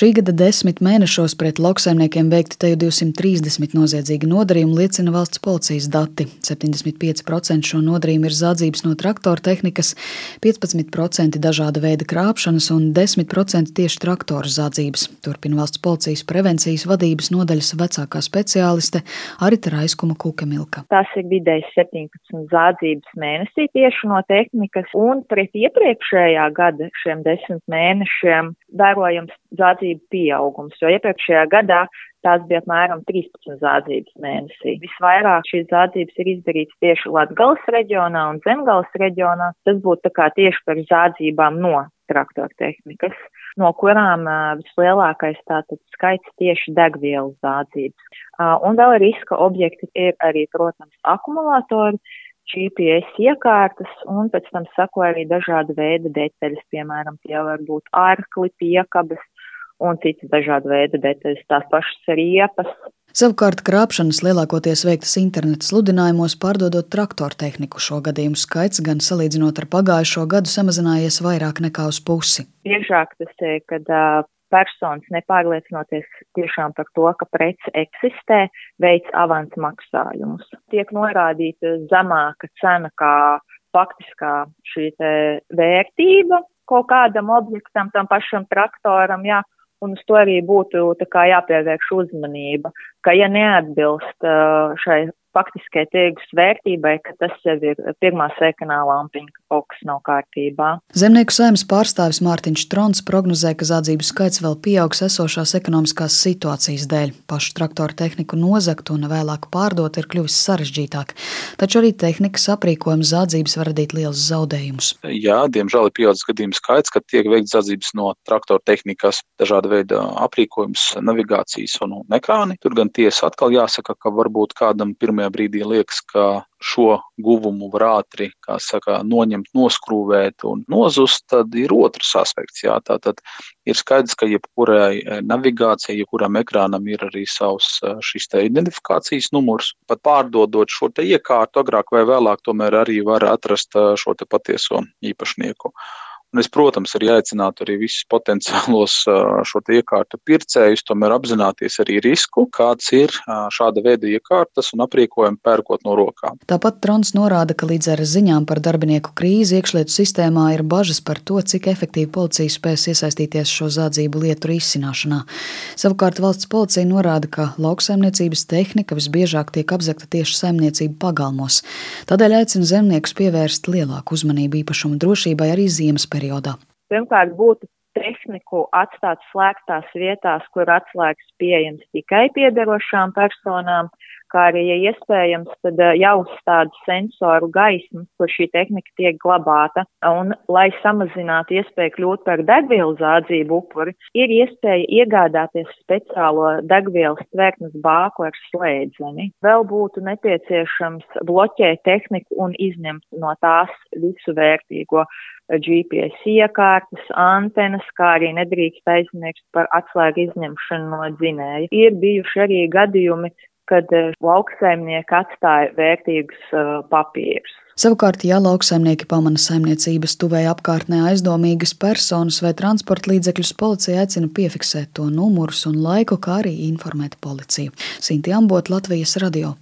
Šī gada desmit mēnešos pret lauksaimniekiem veikti te jau 230 noziedzīgi nodarījumi, liecina valsts policijas dati. 75% šo nodarījumu ir zādzības no traktora tehnikas, 15% dažāda veida krāpšanas un 10% tieši traktoru zādzības. Turpina valsts policijas prevencijas vadības nodaļas vecākā speciāliste Arita Raiskuma Kukemilka. Tas ir vidēji 17 zādzības mēnesī tieši no tehnikas un pret iepriekšējā gada šiem desmit mēnešiem vērojams zādzību pieaugums, jo iepriekšējā gadā tās bija apmēram 13 zādzības mēnesī. Visvairāk šīs zādzības ir izdarītas tieši Latgales reģionā un Zemgales reģionā. Tas būtu tā kā tieši par zādzībām no traktora tehnikas, no kurām uh, vislielākais tātad skaits tieši degvielas zādzības. Uh, un vēl riska objekti ir arī, protams, akumulātori, GPS iekārtas un pēc tam sako arī dažāda veida detaļas, piemēram, tie var būt ārkli, piekabes un citas dažāda veida detaļas, tās pašas riepas. Savukārt krāpšanas lielākoties veiktas interneta sludinājumos, pārdodot traktoru tehniku. Šo gadījumu skaits gan salīdzinot ar pagājušo gadu samazinājies vairāk nekā uz pusi. Biežāk tas ir, kad personas nepārliecinoties tiešām par to, ka prece eksistē, veids avans maksājumus. Tiek norādīta zemāka cena kā faktiskā šī vērtība kaut kādam objektam, tam pašam traktoram, jā, un uz to arī būtu jāpievērš uzmanība, ka ja neatbilst šai faktiskai tirgus vērtībai, ka tas jau ir pirmā sekanā lampiņa, ka kaut kas nav kārtībā. Zemnieku saimnes pārstāvis Mārtiņš Trons prognozē, ka zādzību skaits vēl pieaugs esošās ekonomiskās situācijas dēļ. Pašu traktoru tehniku nozagt un vēlāk pārdot ir kļuvis sarežģītāk, taču arī tehnikas aprīkojuma zādzības var radīt lielus zaudējumus. Jā, diemžēl ir pieaudzis gadījumu skaits, kad tiek veikts zādzības no traktoru tehnikas, dažāda veida aprīkojums, navigācijas un ekrāni. Tur gan tiesa atkal jāsaka, ka varbūt kādam pirmajā brīdī liekas, ka šo guvumu var ātri saka, noņemt, noskrūvēt un nozust, tad ir otrs aspekts. Jā, tātad ir skaidrs, ka jebkurai eh, navigācijai, jebkuram ekrānam ir arī savs eh, šis identifikācijas numurs. Pat pārdodot šo iekārtu, agrāk vai vēlāk, tomēr arī var atrast eh, šo patieso īpašnieku. Es, protams, arī aicinātu arī visus potenciālos šo iekārtu pircējus tomēr apzināties arī risku, kāds ir šāda veida iekārtas un aprīkojumu pērkot no rokām. Tāpat Trons norāda, ka līdz ar ziņām par darbinieku krīzi iekšlietu sistēmā ir bažas par to, cik efektīvi policija spēs iesaistīties šo zādzību lietu risināšanā. Savukārt valsts policija norāda, ka lauksaimniecības tehnika visbiežāk tiek apzakta tieši saimniecību pagalmos. Tādēļ aicina zemniekus pievērst lielāku uzmanību īpašumu drošībai arī ziemas periodā periodā? Pirmkārt, būtu tehniku atstāt slēgtās vietās, kur atslēgas pieejams tikai piederošām personām, kā arī, ja iespējams, tad eh, jāuzstāda sensoru gaismu, kur šī tehnika tiek glabāta. Un, lai samazinātu iespēju kļūt par degvielu zādzību upuri, ir iespēja iegādāties speciālo degvielas tvertnes bāku ar slēdzeni. Vēl būtu nepieciešams bloķēt tehniku un izņemt no tās visu vērtīgo. GPS iekārtas, antenas, kā arī nedrīkst aizmirst par atslēgu izņemšanu no dzinēja. Ir bijuši arī gadījumi, kad eh, lauksaimnieki atstāja vērtīgus uh, papīrus. Savukārt, ja lauksaimnieki pamana saimniecības tuvēja apkārtnē aizdomīgas personas vai transporta līdzekļus, policija aicina piefiksēt to numurus un laiku, kā arī informēt policiju. Sinti Ambot, Latvijas radio.